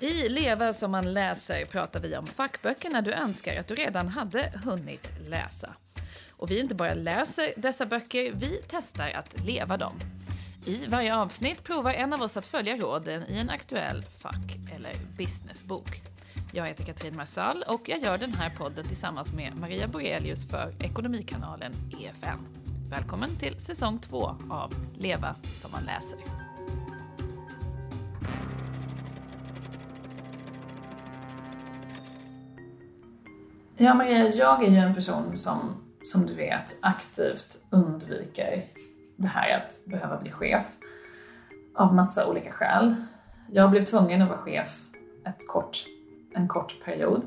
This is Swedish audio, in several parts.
I Leva som man läser pratar vi om fackböckerna du önskar att du redan hade hunnit läsa. Och vi inte bara läser dessa böcker, vi testar att leva dem. I varje avsnitt provar en av oss att följa råden i en aktuell fack eller businessbok. Jag heter Katrin Marsall och jag gör den här podden tillsammans med Maria Borelius för Ekonomikanalen EFN. Välkommen till säsong två av Leva som man läser. Ja, Maria, jag är ju en person som, som du vet, aktivt undviker det här att behöva bli chef av massa olika skäl. Jag blev tvungen att vara chef ett kort, en kort period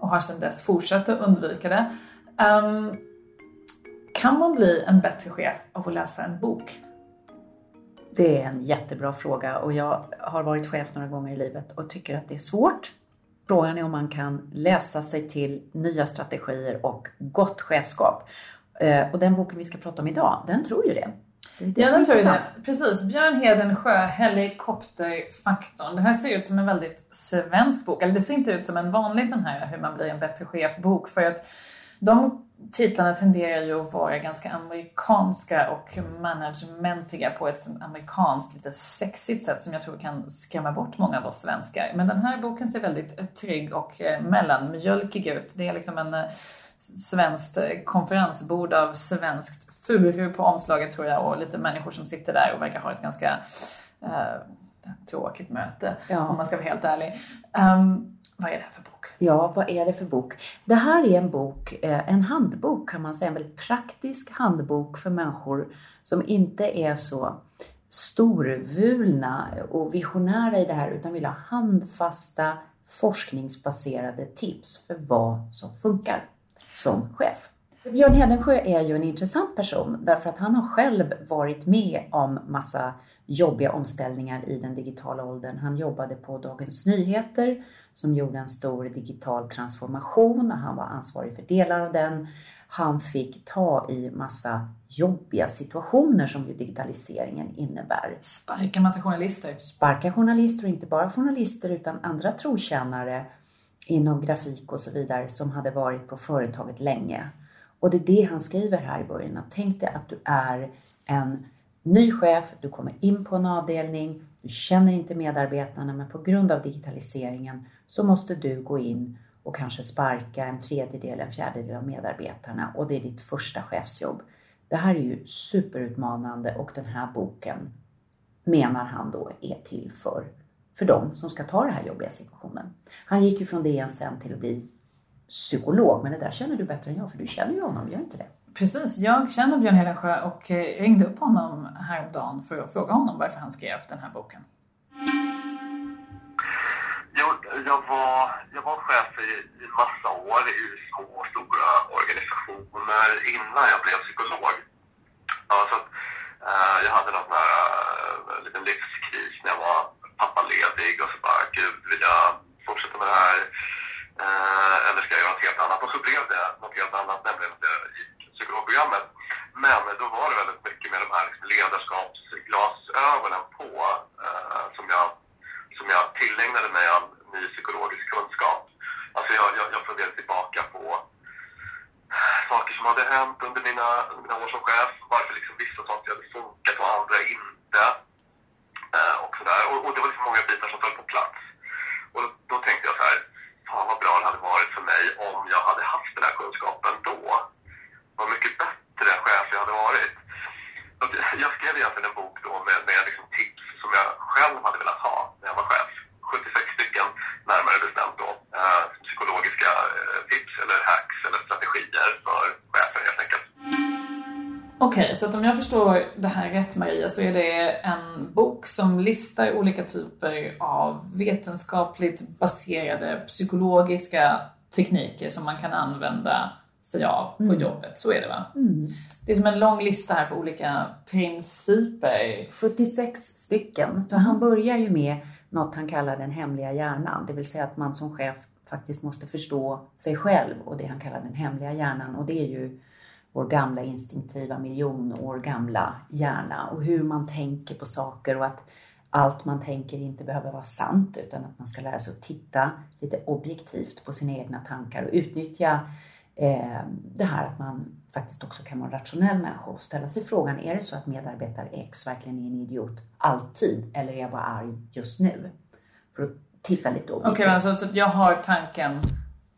och har sedan dess fortsatt att undvika det. Um, kan man bli en bättre chef av att läsa en bok? Det är en jättebra fråga och jag har varit chef några gånger i livet och tycker att det är svårt. Frågan är om man kan läsa sig till nya strategier och gott chefskap. Eh, och den boken vi ska prata om idag, den tror ju det. det, det ja, den tror ju det. Precis. Björn Hedensjö, Helikopterfaktorn. Det här ser ut som en väldigt svensk bok. Eller det ser inte ut som en vanlig sån här hur man blir en bättre chef-bok. För att de titlarna tenderar ju att vara ganska amerikanska och managementiga på ett amerikanskt, lite sexigt sätt som jag tror kan skrämma bort många av oss svenskar. Men den här boken ser väldigt trygg och eh, mellanmjölkig ut. Det är liksom en eh, svenskt konferensbord av svenskt furu på omslaget tror jag och lite människor som sitter där och verkar ha ett ganska eh, tråkigt möte ja. om man ska vara helt ärlig. Um, vad är det här för bok? Ja, vad är det för bok? Det här är en bok, eh, en handbok kan man säga, en väldigt praktisk handbok för människor som inte är så storvulna och visionära i det här utan vill ha handfasta forskningsbaserade tips för vad som funkar som chef. Björn Hedensjö är ju en intressant person därför att han har själv varit med om massa jobbiga omställningar i den digitala åldern. Han jobbade på Dagens Nyheter som gjorde en stor digital transformation. Han var ansvarig för delar av den. Han fick ta i massa jobbiga situationer som ju digitaliseringen innebär. Sparka massa journalister. Sparka journalister och inte bara journalister utan andra trotjänare inom grafik och så vidare som hade varit på företaget länge. Och det är det han skriver här i början. Tänk dig att du är en ny chef, du kommer in på en avdelning, du känner inte medarbetarna men på grund av digitaliseringen så måste du gå in och kanske sparka en tredjedel, en fjärdedel av medarbetarna och det är ditt första chefsjobb. Det här är ju superutmanande och den här boken menar han då är till för, för dem som ska ta den här jobbiga situationen. Han gick ju från DN sen till att bli psykolog, men det där känner du bättre än jag för du känner ju honom, gör inte det? Precis, jag känner Björn Hedensjö och eh, ringde upp honom häromdagen för att fråga honom varför han skrev den här boken. Jag, jag, var, jag var chef i, i massa år i små och stora organisationer innan jag blev psykolog. Ja, så att, eh, jag hade någon här, eh, liten livskris när jag var pappaledig och så bara, gud, vill jag fortsätta med det här? Eh, eller ska jag göra något helt annat? Och så blev det något helt annat, nämligen att jag gick psykologprogrammet. Men då var det väldigt mycket med de här liksom ledarskapsglasögonen på eh, som jag som jag tillägnade mig av ny psykologisk kunskap. Alltså jag, jag, jag funderade tillbaka på eh, saker som hade hänt under mina, mina år som chef. Varför liksom vissa saker hade funkat och andra inte. Eh, och sådär. Och, och det var liksom många bitar som föll på plats. Och då, då tänkte jag så här, fan vad bra det hade varit för mig om jag hade haft den här kunskapen då. Så att om jag förstår det här rätt Maria så är det en bok som listar olika typer av vetenskapligt baserade psykologiska tekniker som man kan använda sig av på mm. jobbet. Så är det va? Mm. Det är som en lång lista här på olika principer. 76 stycken. Så mm. han börjar ju med något han kallar den hemliga hjärnan. Det vill säga att man som chef faktiskt måste förstå sig själv och det han kallar den hemliga hjärnan. Och det är ju vår gamla instinktiva miljon år gamla hjärna och hur man tänker på saker och att allt man tänker inte behöver vara sant utan att man ska lära sig att titta lite objektivt på sina egna tankar och utnyttja eh, det här att man faktiskt också kan vara en rationell människa och ställa sig frågan, är det så att medarbetare X verkligen är en idiot alltid eller är jag bara arg just nu? För att titta lite objektivt. Okej, okay, alltså, så jag har tanken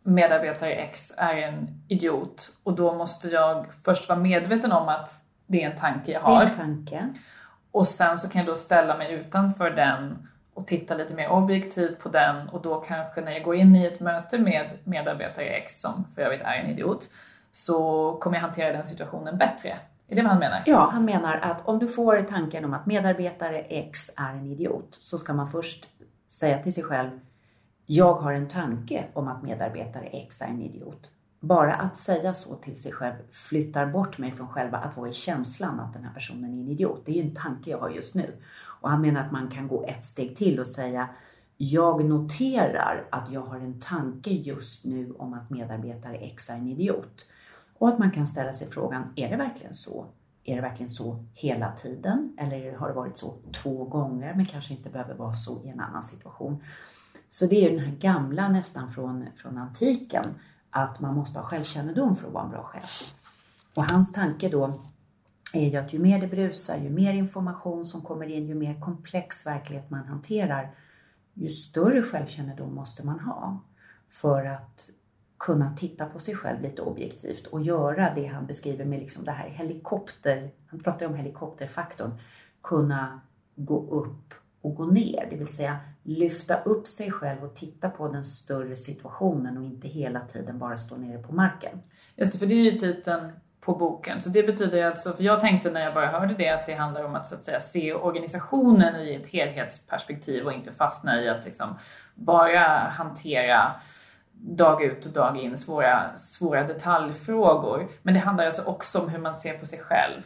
medarbetare X är en idiot och då måste jag först vara medveten om att det är en tanke jag har. Det är en tanke. Och sen så kan jag då ställa mig utanför den och titta lite mer objektivt på den och då kanske när jag går in i ett möte med medarbetare X som för övrigt är en idiot så kommer jag hantera den situationen bättre. Är det vad han menar? Ja, han menar att om du får tanken om att medarbetare X är en idiot så ska man först säga till sig själv jag har en tanke om att medarbetare X är en idiot. Bara att säga så till sig själv flyttar bort mig från själva att vara i känslan att den här personen är en idiot. Det är ju en tanke jag har just nu. Och han menar att man kan gå ett steg till och säga jag noterar att jag har en tanke just nu om att medarbetare X är en idiot. Och att man kan ställa sig frågan, är det verkligen så? Är det verkligen så hela tiden? Eller har det varit så två gånger men kanske inte behöver vara så i en annan situation? Så det är ju den här gamla nästan från, från antiken att man måste ha självkännedom för att vara en bra chef. Och hans tanke då är ju att ju mer det brusar, ju mer information som kommer in, ju mer komplex verklighet man hanterar, ju större självkännedom måste man ha för att kunna titta på sig själv lite objektivt och göra det han beskriver med liksom det här helikopter, han pratar ju om helikopterfaktorn, kunna gå upp och gå ner, det vill säga lyfta upp sig själv och titta på den större situationen och inte hela tiden bara stå nere på marken. Just det, för det är ju titeln på boken. Så det betyder alltså, för jag tänkte när jag bara hörde det att det handlar om att så att säga se organisationen i ett helhetsperspektiv och inte fastna i att liksom bara hantera dag ut och dag in svåra, svåra detaljfrågor. Men det handlar alltså också om hur man ser på sig själv.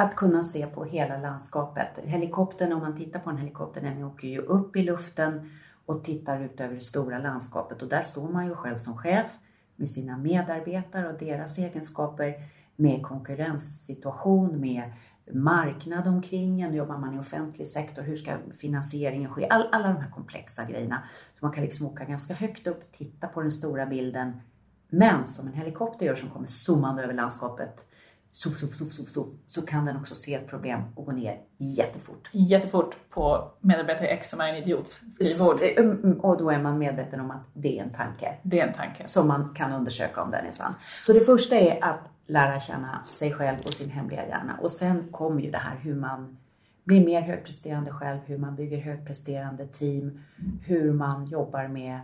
Att kunna se på hela landskapet. Helikoptern, om man tittar på en helikopter, den åker ju upp i luften och tittar ut över det stora landskapet och där står man ju själv som chef med sina medarbetare och deras egenskaper, med konkurrenssituation, med marknad omkring en, jobbar man i offentlig sektor, hur ska finansieringen ske? All, alla de här komplexa grejerna. Så man kan liksom åka ganska högt upp, titta på den stora bilden, men som en helikopter gör som kommer zoomande över landskapet så, så, så, så, så, så kan den också se ett problem och gå ner jättefort. Jättefort på medarbetare X som är en idiot skrivbord. Eh, mm, och då är man medveten om att det är en tanke. Det är en tanke. Som man kan undersöka om den är sann. Så det första är att lära känna sig själv och sin hemliga hjärna. Och sen kommer ju det här hur man blir mer högpresterande själv, hur man bygger högpresterande team, hur man jobbar med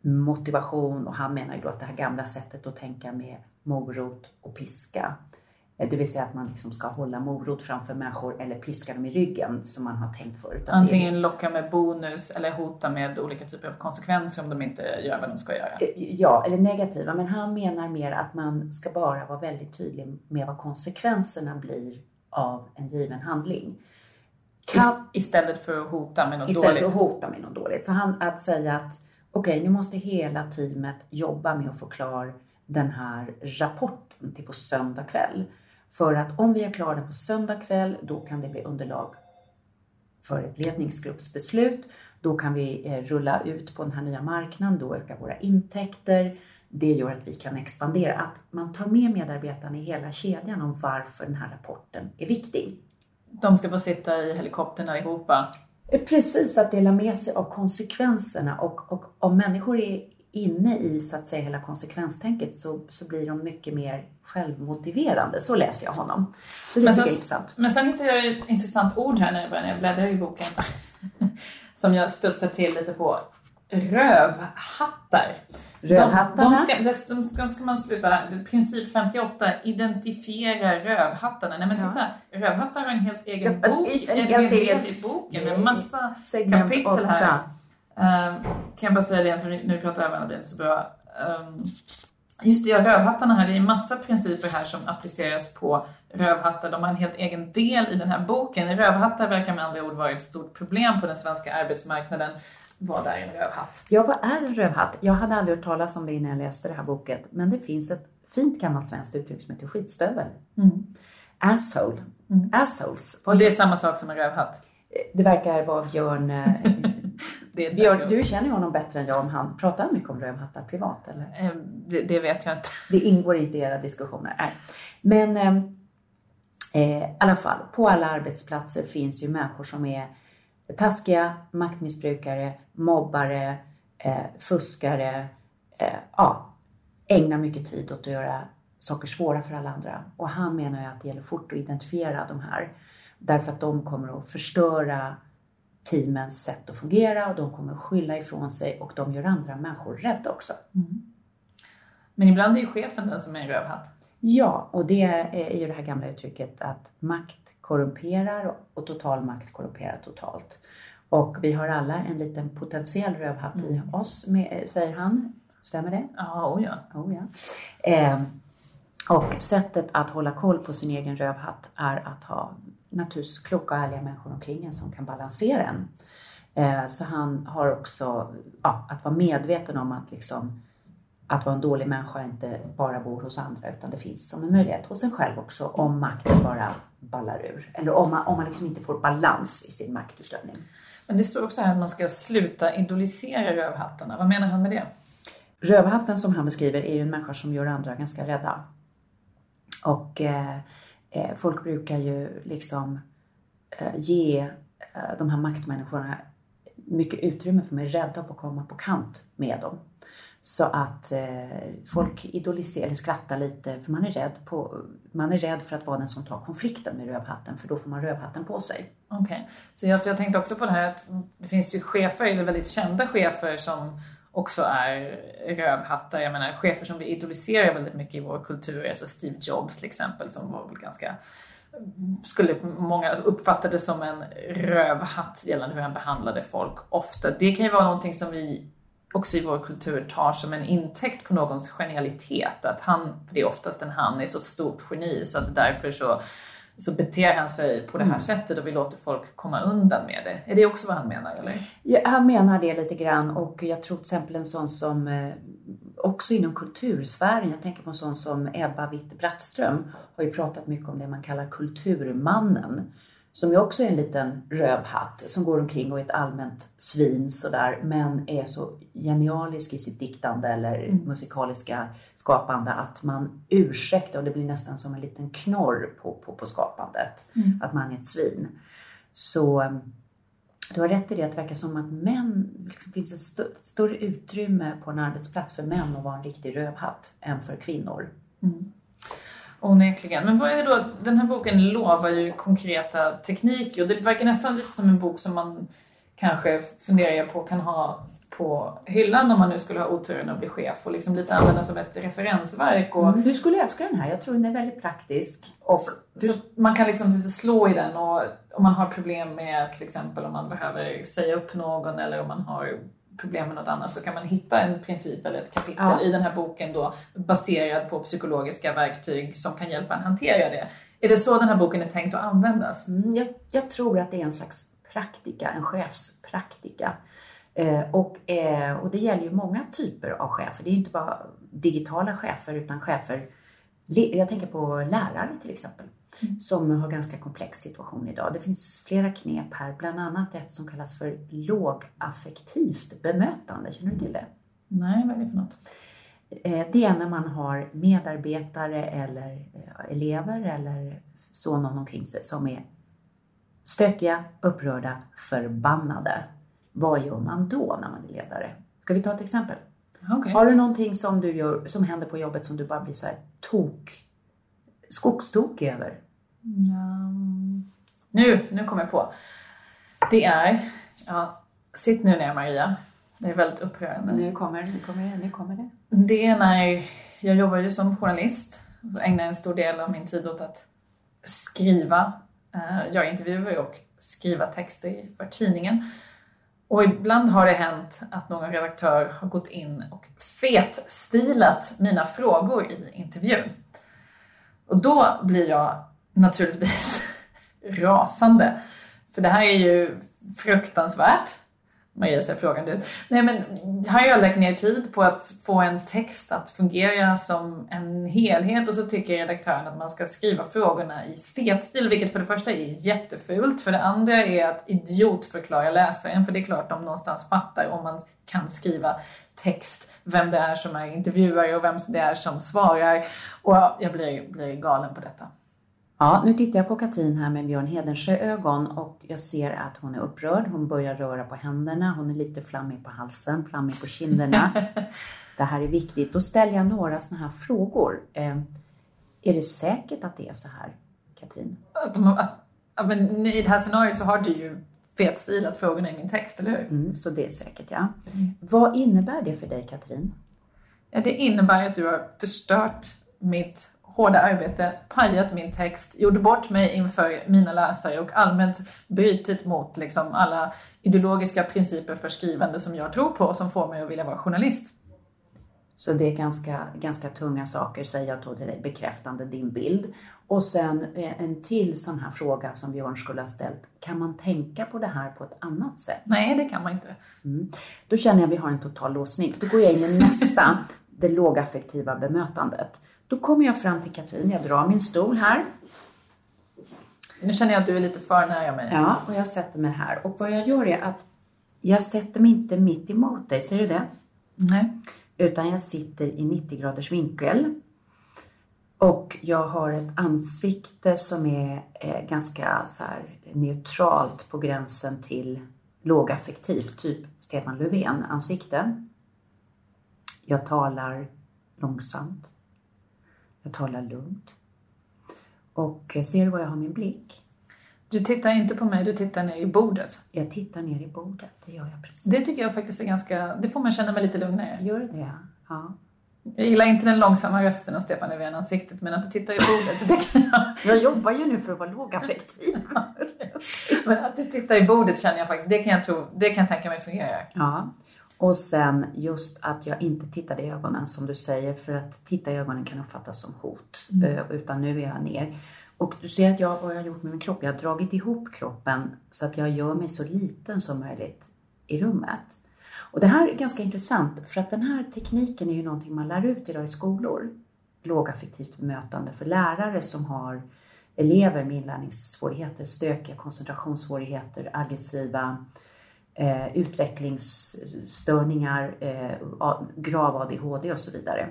motivation och han menar ju då att det här gamla sättet att tänka med morot och piska det vill säga att man liksom ska hålla morot framför människor eller piska dem i ryggen som man har tänkt förut. Antingen locka med bonus eller hota med olika typer av konsekvenser om de inte gör vad de ska göra. Eh, ja, eller negativa. Men han menar mer att man ska bara vara väldigt tydlig med vad konsekvenserna blir av en given handling. Kan, istället för att hota med något istället dåligt? Istället för att hota med något dåligt. Så han, att säga att okej, okay, nu måste hela teamet jobba med att få klar den här rapporten till på söndag kväll. För att om vi är klara på söndag kväll, då kan det bli underlag för ett ledningsgruppsbeslut. Då kan vi eh, rulla ut på den här nya marknaden, då ökar våra intäkter. Det gör att vi kan expandera. Att man tar med medarbetarna i hela kedjan om varför den här rapporten är viktig. De ska få sitta i helikoptern allihopa? Eh, precis, att dela med sig av konsekvenserna och, och om människor är inne i så att säga hela konsekvenstänket så, så blir de mycket mer självmotiverande. Så läser jag honom. Så det men sen, är intressant. Men sen hittade jag ett intressant ord här när jag började bläddra i boken. som jag studsar till lite på. Rövhattar. Rövhattarna? De, de, ska, de ska, ska man sluta, princip 58, identifiera rövhattarna. Nej men titta, ja. rövhattar har en helt egen bok, en, en hel del i boken med massa kapitel här. Uh, kan jag bara säga det, för nu pratar jag blir så bra. Um, just det, ja, rövhattarna här, det är en massa principer här som appliceras på rövhattar. De har en helt egen del i den här boken. Rövhattar verkar med andra ord vara ett stort problem på den svenska arbetsmarknaden. Vad är en rövhatt? Ja, vad är en rövhatt? Jag hade aldrig hört talas om det innan jag läste det här boken, men det finns ett fint gammalt svenskt uttryck som heter skitstövel. Mm. Asshole. Mm. Assholes. Och det är samma sak som en rövhatt? Det verkar vara Björn... Björn, du känner ju honom bättre än jag om han pratar mycket om rövhattar privat eller? Eh, det, det, vet jag inte. Det ingår inte i era diskussioner. Nej. Men ehm, eh, i alla fall, på alla arbetsplatser finns ju människor som är taskiga, maktmissbrukare, mobbare, eh, fuskare, eh, ja, ägnar mycket tid åt att göra saker svåra för alla andra. Och han menar ju att det gäller fort att identifiera de här. Därför att de kommer att förstöra teamens sätt att fungera och de kommer skylla ifrån sig och de gör andra människor rädda också. Mm. Men ibland är ju chefen den som är en rövhatt. Ja, och det är ju det här gamla uttrycket att makt korrumperar och total makt korrumperar totalt. Och vi har alla en liten potentiell rövhatt mm. i oss, med, säger han. Stämmer det? Ja, oh ja. Oh ja. Eh, och sättet att hålla koll på sin egen rövhatt är att ha naturligtvis kloka och ärliga människor omkring en som kan balansera en. Eh, så han har också ja, att vara medveten om att liksom att vara en dålig människa inte bara bor hos andra utan det finns som en möjlighet hos en själv också om makten bara ballar ur. Eller om man, om man liksom inte får balans i sin maktutövning. Men det står också här att man ska sluta idolisera rövhattarna. Vad menar han med det? Rövhatten som han beskriver är ju en människa som gör andra ganska rädda. Och eh, eh, folk brukar ju liksom eh, ge eh, de här maktmänniskorna mycket utrymme för att de är rädda på att komma på kant med dem. Så att eh, folk idoliserar, eller skrattar lite för man är, rädd på, man är rädd för att vara den som tar konflikten med rövhatten för då får man rövhatten på sig. Okej, okay. så jag, jag tänkte också på det här att det finns ju chefer, eller väldigt kända chefer som också är rövhattar. Jag menar chefer som vi idoliserar väldigt mycket i vår kultur, alltså Steve Jobs till exempel som var väl ganska skulle många uppfatta det som en rövhatt gällande hur han behandlade folk ofta. Det kan ju vara någonting som vi också i vår kultur tar som en intäkt på någons genialitet. Att han, för det är oftast en han, är så stort geni så att därför så, så beter han sig på det här mm. sättet och vi låter folk komma undan med det. Är det också vad han menar? Eller? Ja, han menar det lite grann och jag tror till exempel en sån som eh, också inom kultursfären, jag tänker på en sån som Ebba Witt-Brattström har ju pratat mycket om det man kallar kulturmannen som ju också är en liten rövhatt som går omkring och är ett allmänt svin sådär men är så genialisk i sitt diktande eller mm. musikaliska skapande att man ursäktar och det blir nästan som en liten knorr på, på, på skapandet. Mm. Att man är ett svin. Så du har rätt i det att det verkar som att män, liksom finns ett st större utrymme på en arbetsplats för män att vara en riktig rövhatt än för kvinnor. Mm. Onekligen. Men vad är det då? Den här boken lovar ju konkreta tekniker och det verkar nästan lite som en bok som man kanske funderar på kan ha på hyllan om man nu skulle ha oturen att bli chef och liksom lite använda som ett referensverk. Och... Mm, du skulle älska den här. Jag tror den är väldigt praktisk. Och du... så man kan liksom lite slå i den och om man har problem med till exempel om man behöver säga upp någon eller om man har problem med något annat så kan man hitta en princip eller ett kapitel ja. i den här boken då baserad på psykologiska verktyg som kan hjälpa en hantera det. Är det så den här boken är tänkt att användas? Mm, jag, jag, tror att det är en slags praktika, en chefspraktika. Eh, och, eh, och det gäller ju många typer av chefer. Det är ju inte bara digitala chefer utan chefer, jag tänker på lärare till exempel mm. som har ganska komplex situation idag. Det finns flera knep här, bland annat ett som kallas för lågaffektivt bemötande. Känner du till det? Nej, vad är det för något? Eh, det är när man har medarbetare eller eh, elever eller så någon omkring sig som är stökiga, upprörda, förbannade. Vad gör man då när man är ledare? Ska vi ta ett exempel? Okay. Har du någonting som, du gör, som händer på jobbet som du bara blir så här tok skogstokig över? Ja. Nu, nu kommer jag på. Det är, ja, sitt nu ner Maria. Det är väldigt upprörande. Nu kommer, nu kommer det, nu kommer det. Det är när jag jobbar ju som journalist och ägnar en stor del av min tid åt att skriva, uh, göra intervjuer och skriva texter för tidningen. Och ibland har det hänt att någon redaktör har gått in och fetstilat mina frågor i intervjun. Och då blir jag naturligtvis rasande. För det här är ju fruktansvärt. Maria ser frågande ut. Nej men här har jag lagt ner tid på att få en text att fungera som en helhet och så tycker redaktören att man ska skriva frågorna i fetstil, vilket för det första är jättefult. För det andra är att idiotförklara läsaren, för det är klart de någonstans fattar om man kan skriva text, vem det är som är intervjuare och vem det är som svarar. Och jag blir, blir galen på detta. Ja, nu tittar jag på Katrin här med Björn Hedensjö-ögon och jag ser att hon är upprörd. Hon börjar röra på händerna. Hon är lite flammig på halsen, flammig på kinderna. det här är viktigt. Då ställer jag några sådana här frågor. Eh, är det säkert att det är så här, Katrin? Att de, att, men I det här scenariot så har du ju fetstilat frågorna i min text, eller hur? Mm, så det är säkert, ja. Mm. Vad innebär det för dig, Katrin? Ja, det innebär att du har förstört mitt hårda arbete, pajat min text, gjort bort mig inför mina läsare och allmänt brutit mot liksom alla ideologiska principer för skrivande som jag tror på och som får mig att vilja vara journalist. Så det är ganska, ganska tunga saker, säger jag då till dig, bekräftande din bild. Och sen eh, en till sån här fråga som Björn skulle ha ställt. Kan man tänka på det här på ett annat sätt? Nej, det kan man inte. Mm. Då känner jag att vi har en total låsning. Då går jag in i nästa, det lågaffektiva bemötandet. Då kommer jag fram till Katrin, jag drar min stol här. Nu känner jag att du är lite för nära mig. Ja, och jag sätter mig här. Och vad jag gör är att jag sätter mig inte mitt emot dig, ser du det? Nej. Utan jag sitter i 90 graders vinkel. Och jag har ett ansikte som är eh, ganska så här, neutralt på gränsen till lågaffektivt, typ Stefan Löfven-ansikte. Jag talar långsamt. Jag talar lugnt. Och eh, ser du var jag har min blick? Du tittar inte på mig, du tittar ner i bordet. Jag tittar ner i bordet, det gör jag precis. Det tycker jag faktiskt är ganska, det får man känna mig lite lugnare. Gör det? Ja. Jag gillar inte den långsamma rösten av Stefan Löfven-ansiktet, men att du tittar i bordet, det kan jag... Jag jobbar ju nu för att vara lågaffektiv. men att du tittar i bordet känner jag faktiskt, det kan jag, tro, det kan jag tänka mig fungerar. Ja. Och sen just att jag inte tittade i ögonen som du säger, för att titta i ögonen kan uppfattas som hot. Mm. Eh, utan nu är jag ner. Och du ser att jag, vad jag har gjort med min kropp, jag har dragit ihop kroppen så att jag gör mig så liten som möjligt i rummet. Och det här är ganska intressant för att den här tekniken är ju någonting man lär ut idag i skolor. Lågaffektivt bemötande för lärare som har elever med inlärningssvårigheter, stökiga koncentrationssvårigheter, aggressiva eh, utvecklingsstörningar, eh, grav ADHD och så vidare.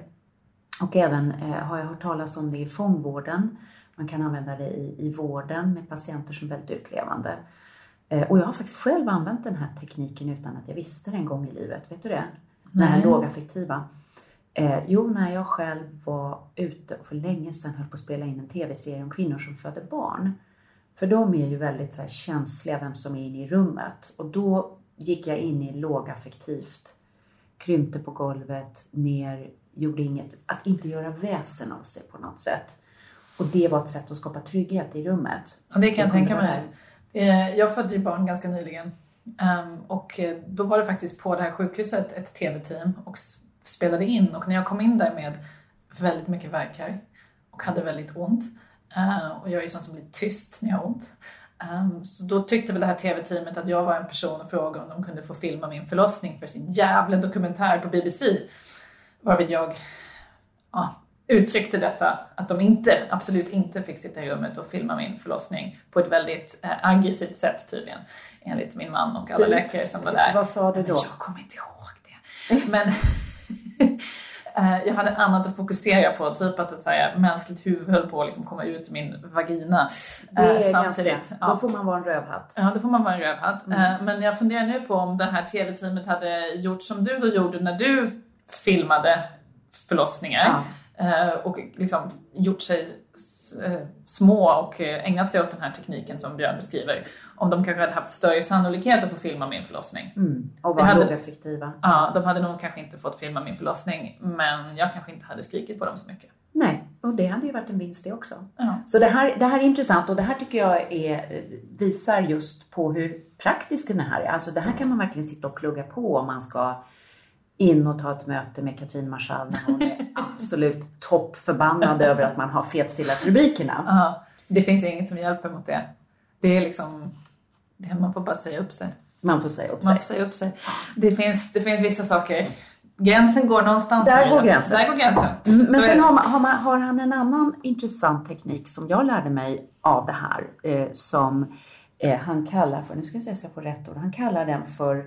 Och även eh, har jag hört talas om det i fångvården. Man kan använda det i, i vården med patienter som är väldigt utlevande. Eh, och jag har faktiskt själv använt den här tekniken utan att jag visste det en gång i livet. Vet du det? Den här lågaffektiva. Eh, jo, när jag själv var ute och för länge sedan höll på att spela in en tv-serie om kvinnor som föder barn. För de är ju väldigt så känsliga vem som är inne i rummet. Och då gick jag in i lågaffektivt, krympte på golvet, ner, gjorde inget, att inte göra väsen av sig på något sätt. Och det var ett sätt att skapa trygghet i rummet. Ja, det kan jag tänka mig. Eh, jag födde ju barn ganska nyligen. Ehm, och eh, då var det faktiskt på det här sjukhuset ett tv-team och spelade in. Och när jag kom in där med väldigt mycket värkar och hade väldigt ont och jag är sån som blir tyst när jag har ont. Um, så då tyckte väl det här TV-teamet att jag var en person och frågade om de kunde få filma min förlossning för sin jävla dokumentär på BBC. Varvid jag ja, uttryckte detta, att de inte, absolut inte fick sitta i rummet och filma min förlossning på ett väldigt eh, aggressivt sätt tydligen. Enligt min man och alla typ. läkare som var där. Vad sa du då? Men jag kommer inte ihåg det. Men Eh, jag hade annat att fokusera på, typ att ett så här, mänskligt huvud höll på att liksom komma ut ur min vagina. Det är eh, samtidigt. Ganska, då får man vara en rövhatt. Ja, då får man vara en rövhatt. Mm. Eh, men jag funderar nu på om det här TV-teamet hade gjort som du då gjorde när du filmade förlossningar. Ja. Och liksom gjort sig små och ägnat sig åt den här tekniken som Björn beskriver om de kanske hade haft större sannolikhet att få filma min förlossning. Mm. Och var lågeffektiva. Ja, de hade nog kanske inte fått filma min förlossning, men jag kanske inte hade skrikit på dem så mycket. Nej, och det hade ju varit en vinst det också. Ja. Så det här, det här är intressant och det här tycker jag är, visar just på hur praktisk den här är. Alltså det här kan man verkligen sitta och plugga på om man ska in och ta ett möte med Katrin Marschall när hon är absolut toppförbannad över att man har fetstilat rubrikerna. Ja, det finns inget som hjälper mot det. Det är liksom man får bara säga upp sig. Man får säga upp sig. Man får säga upp sig. Det finns, det finns vissa saker. Gränsen går någonstans. Där går gränsen. Där går gränsen. Mm, men Så sen har, man, har, man, har han en annan intressant teknik som jag lärde mig av det här. Eh, som eh, han kallar för, nu ska jag se så jag får rätt ord, han kallar den för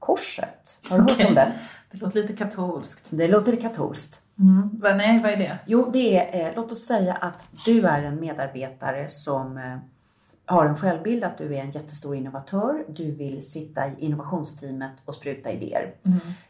ambivalenskorset. Har du hört Okej. om den? Det låter lite katolskt. Det låter katolskt. Mm. Vad- Nej, vad är det? Jo, det är, eh, låt oss säga att du är en medarbetare som eh, har en självbild att du är en jättestor innovatör. Du vill sitta i innovationsteamet och spruta idéer.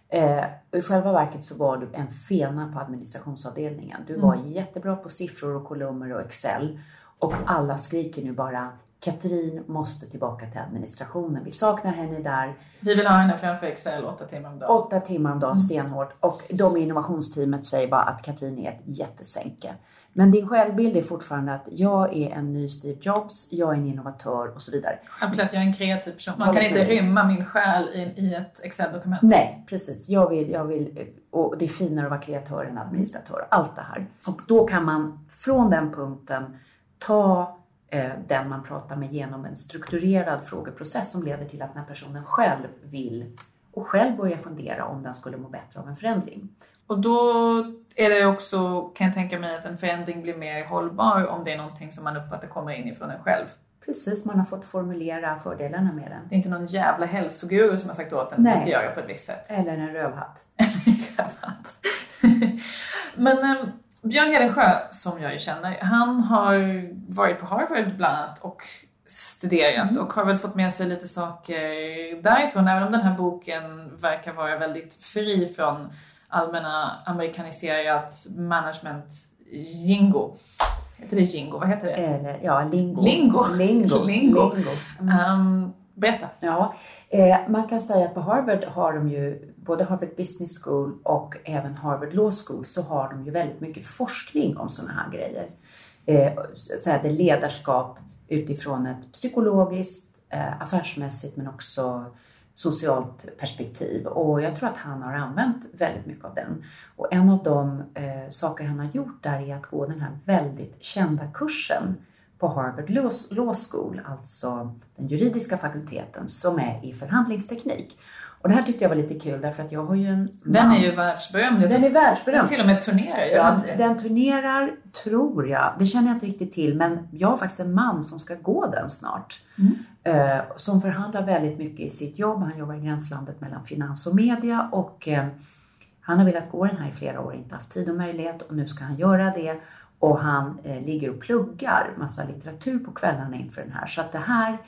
Eh, I själva verket så var du en fena på administrationsavdelningen. Du var jättebra på siffror och kolumner och Excel. Och alla skriker nu bara Katrin måste tillbaka till administrationen. Vi saknar henne där. Vi vill ha henne framför Excel åtta timmar om dagen. Åtta timmar om dagen stenhårt. Och de i innovationsteamet säger bara att Katrin är ett jättesänke. Men din självbild är fortfarande att jag är en ny Steve Jobs, jag är en innovatör och så vidare. Självklart, jag är en kreativ person. Man kan inte rymma min själ i, i ett Excel-dokument. Nej, precis. Jag vill, jag vill, och det är finare att vara kreatör än administratör. Allt det här. Och då kan man från den punkten ta den man pratar med genom en strukturerad frågeprocess som leder till att när personen själv vill och själv börjar fundera om den skulle må bättre av en förändring. Och då är det också, kan jag tänka mig, att en förändring blir mer hållbar om det är någonting som man uppfattar kommer inifrån en själv. Precis, man har fått formulera fördelarna med den. Det är inte någon jävla hälsoguru som har sagt åt en att man ska göra på ett visst sätt. Eller en rövhatt. Skämt. Men eh, Björn Hedensjö, som jag ju känner, han har varit på Harvard bland annat och studerat och har väl fått med sig lite saker därifrån, även om den här boken verkar vara väldigt fri från allmänna amerikaniserat management jingo. Heter det jingo? Vad heter det? Eller ja, lingo. Lingo. Lingo. Lingo. Lingo. Ehm, berätta. Ja, eh, man kan säga att på Harvard har de ju, både Harvard Business School och även Harvard Law School, så har de ju väldigt mycket forskning om sådana här grejer. Eh, så här, det ledarskap utifrån ett psykologiskt, eh, affärsmässigt men också socialt perspektiv. Och jag tror att han har använt väldigt mycket av den. Och en av de eh, saker han har gjort där är att gå den här väldigt kända kursen på Harvard Law School, alltså den juridiska fakulteten, som är i förhandlingsteknik. Och det här tyckte jag var lite kul därför att jag har ju en Den man. är ju världsberömd. Den är världsberömd. Den till och med turnerar, den Ja, den turnerar, tror jag. Det känner jag inte riktigt till, men jag har faktiskt en man som ska gå den snart. Eh, som förhandlar väldigt mycket i sitt jobb. Han jobbar i gränslandet mellan finans och media och eh, han har velat gå den här i flera år, inte haft tid och möjlighet och nu ska han göra det. Och han eh, ligger och pluggar massa litteratur på kvällarna inför den här. Så att det här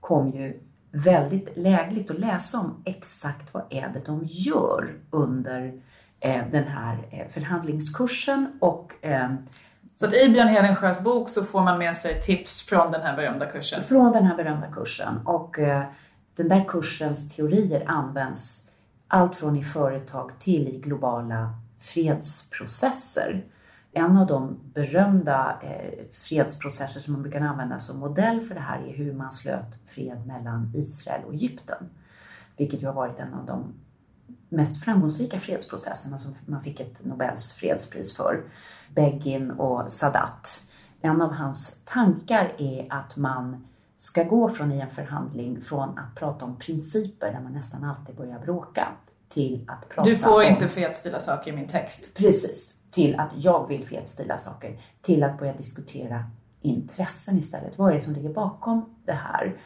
kom ju väldigt lägligt att läsa om exakt vad är det de gör under eh, den här eh, förhandlingskursen och eh, Så att i Björn Hedensjös bok så får man med sig tips från den här berömda kursen. från den här berömda kursen. Och eh, den där kursens teorier används allt från i företag till i globala fredsprocesser. En av de berömda eh, fredsprocesser som man brukar använda som modell för det här är hur man slöt fred mellan Israel och Egypten. Vilket ju har varit en av de mest framgångsrika fredsprocesserna som man fick ett Nobels fredspris för. Begin och Sadat. En av hans tankar är att man ska gå från i en förhandling från att prata om principer där man nästan alltid börjar bråka till att prata Du får om... inte fetstila saker i min text. Precis. Till att jag vill fetstila saker. Till att börja diskutera intressen istället. Vad är det som ligger bakom det här?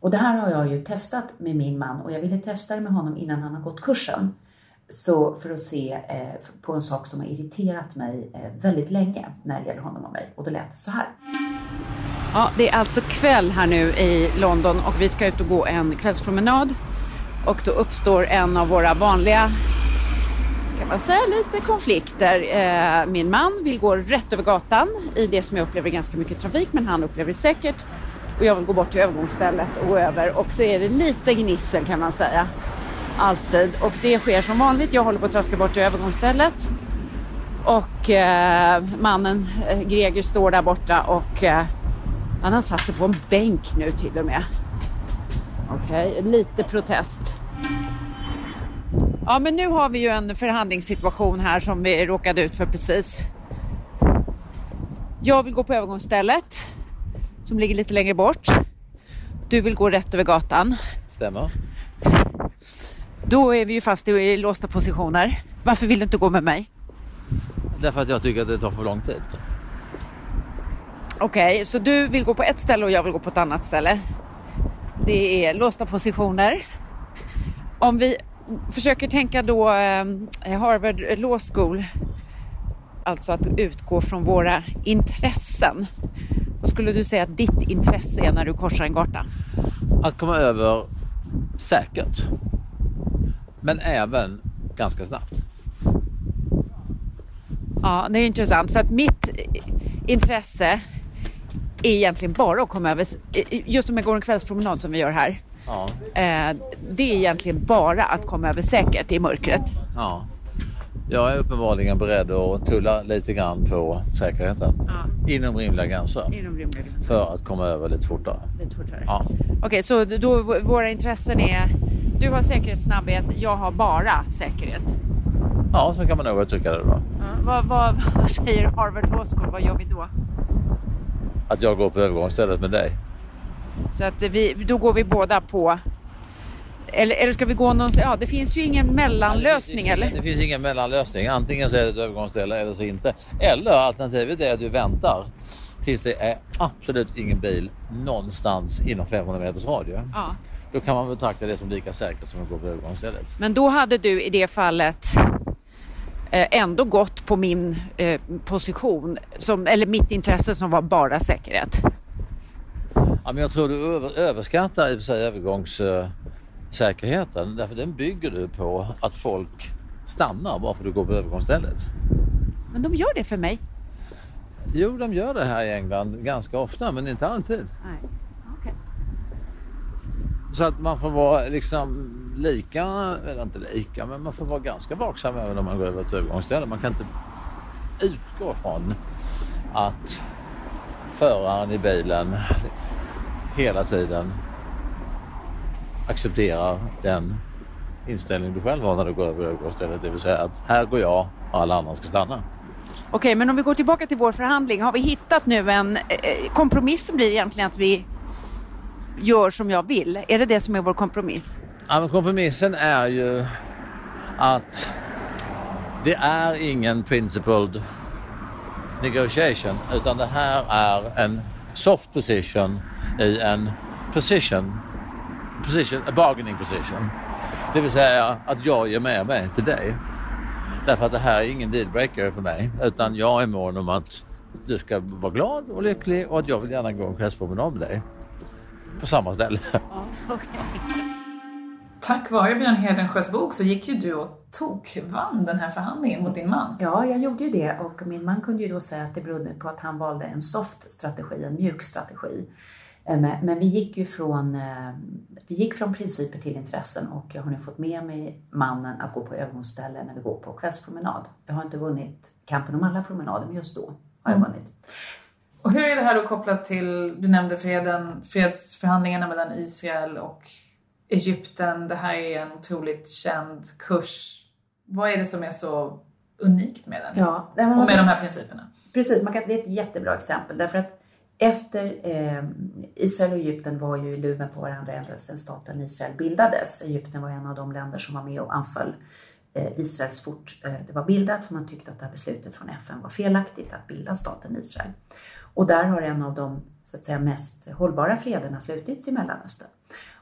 Och det här har jag ju testat med min man och jag ville testa det med honom innan han har gått kursen. Så för att se eh, på en sak som har irriterat mig eh, väldigt länge när det gäller honom och mig. Och då lät det så här. Ja, det är alltså kväll här nu i London och vi ska ut och gå en kvällspromenad. Och då uppstår en av våra vanliga, kan man säga, lite konflikter. Eh, min man vill gå rätt över gatan i det som jag upplever ganska mycket trafik, men han upplever det säkert. Och jag vill gå bort till övergångsstället och gå över och så är det lite gnissel kan man säga. Alltid. Och det sker som vanligt. Jag håller på att traska bort till övergångsstället. Och eh, mannen eh, Greger står där borta och eh, han har satt sig på en bänk nu till och med. Okej, lite protest. Ja, men nu har vi ju en förhandlingssituation här som vi råkade ut för precis. Jag vill gå på övergångsstället som ligger lite längre bort Du vill gå rätt över gatan. Stämmer. Då är vi ju fast i låsta positioner. Varför vill du inte gå med mig? Därför att jag tycker att det tar för lång tid. Okej, okay, så du vill gå på ett ställe och jag vill gå på ett annat ställe. Det är låsta positioner. Om vi försöker tänka då eh, Harvard Law School, alltså att utgå från våra intressen. Vad skulle du säga att ditt intresse är när du korsar en gata? Att komma över säkert. Men även ganska snabbt. Ja, det är intressant för att mitt intresse är egentligen bara att komma över, just om jag går en kvällspromenad som vi gör här. Ja. Eh, det är egentligen bara att komma över säkert i mörkret. Ja. Jag är uppenbarligen beredd att tulla lite grann på säkerheten. Ja. Inom rimliga gränser. Inom rimliga gränser. För att komma över lite fortare. Lite fortare. Ja. Okej, okay, så då våra intressen är du har säkerhetssnabbhet, jag har bara säkerhet. Ja, så kan man nog uttrycka det då. Ja, vad, vad, vad säger Harvard Law School? Vad gör vi då? Att jag går på övergångsstället med dig. Så att vi, då går vi båda på eller, eller ska vi gå någon... Ja, det finns ju ingen mellanlösning det eller? Ingen, det finns ingen mellanlösning. Antingen så är det ett övergångsställe eller så inte. Eller alternativet är att du väntar tills det är absolut ingen bil någonstans inom 500 meters radie. Ja. Då kan man betrakta det som lika säkert som att gå på övergångsstället. Men då hade du i det fallet eh, ändå gått på min eh, position, som, eller mitt intresse som var bara säkerhet. Ja, men jag tror du över, överskattar i sig övergångssäkerheten därför den bygger du på att folk stannar bara för att du går på övergångsstället. Men de gör det för mig. Jo, de gör det här i England ganska ofta men inte alltid. Nej. Okay. Så att man får vara liksom lika, eller inte lika, men man får vara ganska vaksam även om man går över ett övergångsställe. Man kan inte utgå från att föraren i bilen hela tiden accepterar den inställning du själv har när du går över övergångsstället. Det vill säga att här går jag och alla andra ska stanna. Okej, men om vi går tillbaka till vår förhandling. Har vi hittat nu en eh, kompromiss som blir egentligen att vi gör som jag vill? Är det det som är vår kompromiss? Ja, men kompromissen är ju att det är ingen principled negotiation utan det här är en soft position i en position, position, a bargaining position. Det vill säga att jag ger med mig till dig. Därför att det här är ingen dealbreaker för mig utan jag är mån om att du ska vara glad och lycklig och att jag vill gärna gå en kvällspromenad med dig. På samma ställe. okay. Tack vare Björn Hedensjös bok så gick ju du och tokvann den här förhandlingen mot din man. Ja, jag gjorde ju det och min man kunde ju då säga att det berodde på att han valde en soft strategi, en mjuk strategi. Eh, men vi gick ju från, eh, vi gick från principer till intressen och jag har nu fått med mig mannen att gå på övergångsställe när vi går på kvällspromenad. Jag har inte vunnit kampen om alla promenader, men just då har jag mm. vunnit. Och hur är det här då kopplat till, du nämnde freden, fredsförhandlingarna mellan Israel och Egypten. Det här är en otroligt känd kurs. Vad är det som är så unikt med den? Ja, och med de här principerna? Precis, man kan, det är ett jättebra exempel därför att efter eh, Israel och Egypten var ju i luven på varandra ända sedan staten Israel bildades. Egypten var en av de länder som var med och anföll eh, Israel så fort eh, det var bildat för man tyckte att det här beslutet från FN var felaktigt att bilda staten Israel. Och där har en av de så att säga, mest hållbara frederna slutits i Mellanöstern.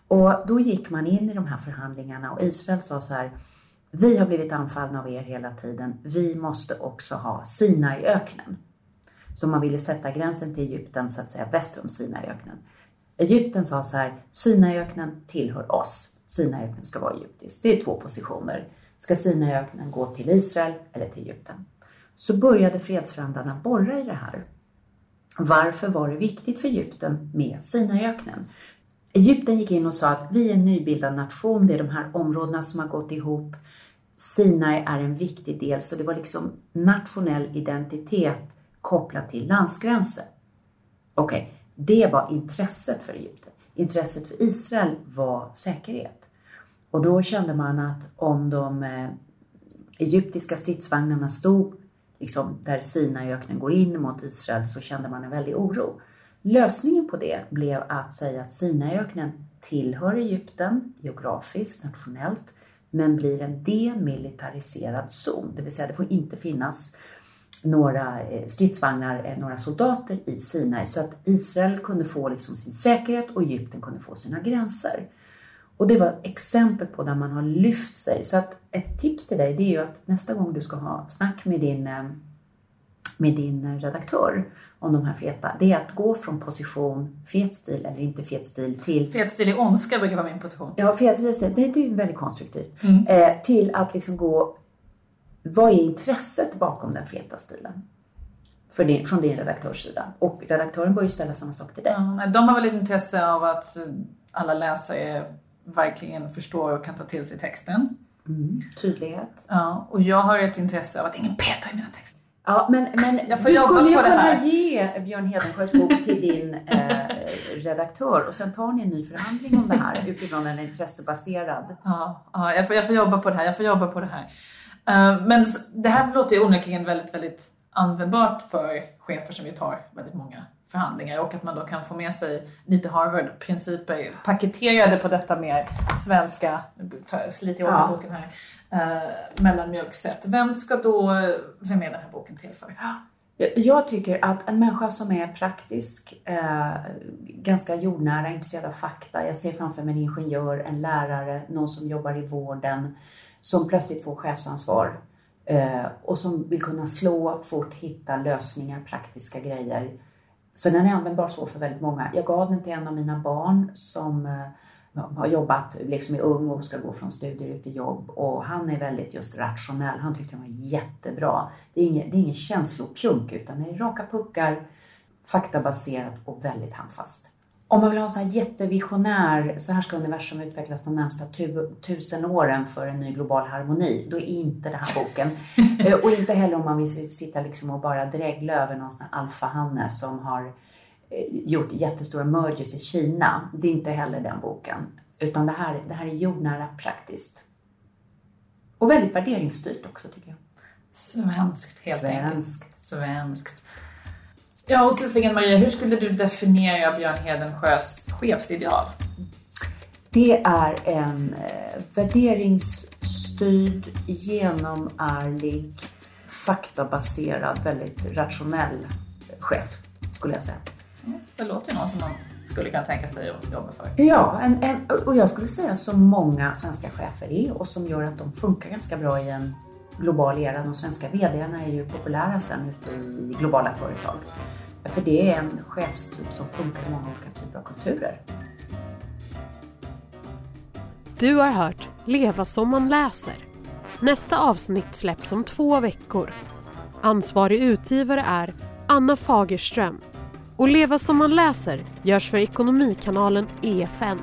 Och då gick man in i de här förhandlingarna och Israel sa så här vi har blivit anfallna av er hela tiden. Vi måste också ha Sinai i öknen. Så man ville sätta gränsen till Egypten så att säga väster om Sinaiöknen. Egypten sa så här, Sinaiöknen tillhör oss. Sinaiöknen ska vara egyptisk. Det är två positioner. Ska Sinaiöknen gå till Israel eller till Egypten? Så började fredsförhandlarna borra i det här. Varför var det viktigt för Egypten med Sinaiöknen? Egypten gick in och sa att vi är en nybildad nation, det är de här områdena som har gått ihop. Sinai är en viktig del, så det var liksom nationell identitet kopplat till landsgränser. Okej, okay, det var intresset för Egypten. Intresset för Israel var säkerhet. Och då kände man att om de eh, egyptiska stridsvagnarna stod liksom där Sinaiöknen går in mot Israel så kände man en väldig oro. Lösningen på det blev att säga att Sinaiöknen tillhör Egypten geografiskt, nationellt, men blir en demilitariserad zon. Det vill säga det får inte finnas några eh, stridsvagnar, eh, några soldater i Sinai så att Israel kunde få liksom sin säkerhet och Egypten kunde få sina gränser. Och det var ett exempel på där man har lyft sig. Så att ett tips till dig det är ju att nästa gång du ska ha snack med din, eh, med din redaktör om de här feta, det är att gå från position fet stil eller inte fet stil till... Fet stil i ondska brukar vara min position. Ja, fet stil, det, det är väldigt konstruktivt. Mm. Eh, till att liksom gå vad är intresset bakom den feta stilen? För din, från din redaktörs sida. Och redaktören bör ju ställa samma sak till dig. Ja, de har väl ett intresse av att alla läsare verkligen förstår och kan ta till sig texten. Mm, tydlighet. Ja, och jag har ett intresse av att ingen petar i mina texter. Ja, men, men du skulle ju kunna ge Björn Hedensjös bok till din eh, redaktör och sen tar ni en ny förhandling om det här utifrån en intressebaserad... Ja, ja jag, får, jag får jobba på det här. Jag får jobba på det här. Eh, men det här låter ju onekligen väldigt, väldigt användbart för chefer som ju tar väldigt många förhandlingar och att man då kan få med sig lite Harvard-principer paketerade på detta mer svenska, lite i ja. boken här, eh, mellanmjölksätt. Vem ska då, vem är den här boken till för? Jag tycker att en människa som är praktisk, eh, ganska jordnära, intresserad av fakta. Jag ser framför mig en ingenjör, en lärare, någon som jobbar i vården, som plötsligt får chefsansvar eh, och som vill kunna slå fort, hitta lösningar, praktiska grejer. Så den är användbar så för väldigt många. Jag gav den till en av mina barn som eh, har jobbat, liksom är ung och ska gå från studier ut i jobb och han är väldigt just rationell. Han tyckte den var jättebra. Det är ingen, det är inget känslopjunk utan det är raka puckar, faktabaserat och väldigt handfast. Om man vill ha en sån här jättevisionär, så här ska universum utvecklas de närmsta tu tusen åren för en ny global harmoni, då är inte den här boken. Eh, och inte heller om man vill sitta liksom och bara dregla över någon sån här alfahanne som har eh, gjort jättestora mergers i Kina. Det är inte heller den boken. Utan det här, det här är jordnära praktiskt. Och väldigt värderingsstyrt också tycker jag. Svenskt helt Svenskt. enkelt. Svenskt. Ja, och slutligen Maria, hur skulle du definiera Björn Hedensjös chefsideal? Det är en eh, värderingsstyrd, genomärlig, faktabaserad, väldigt rationell chef, skulle jag säga. Mm, det låter ju någon som man skulle kunna tänka sig att jobba för. Ja, en, en, och jag skulle säga som många svenska chefer är och som gör att de funkar ganska bra i en global era. De svenska VDarna är ju populära sen ute i globala företag. För det är en chefstyp som funkar i många olika typer av kulturer. Du har hört Leva som man läser. Nästa avsnitt släpps om två veckor. Ansvarig utgivare är Anna Fagerström och Leva som man läser görs för Ekonomikanalen EFN.